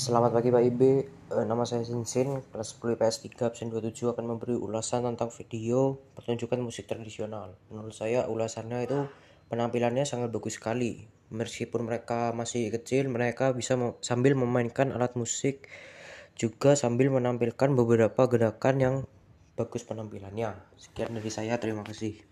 Selamat pagi Pak Ibe, eh, nama saya Sinsin, kelas 10 IPS 3 absen 27 akan memberi ulasan tentang video pertunjukan musik tradisional. Menurut saya ulasannya itu penampilannya sangat bagus sekali. Meskipun mereka masih kecil, mereka bisa sambil memainkan alat musik juga sambil menampilkan beberapa gerakan yang bagus penampilannya. Sekian dari saya, terima kasih.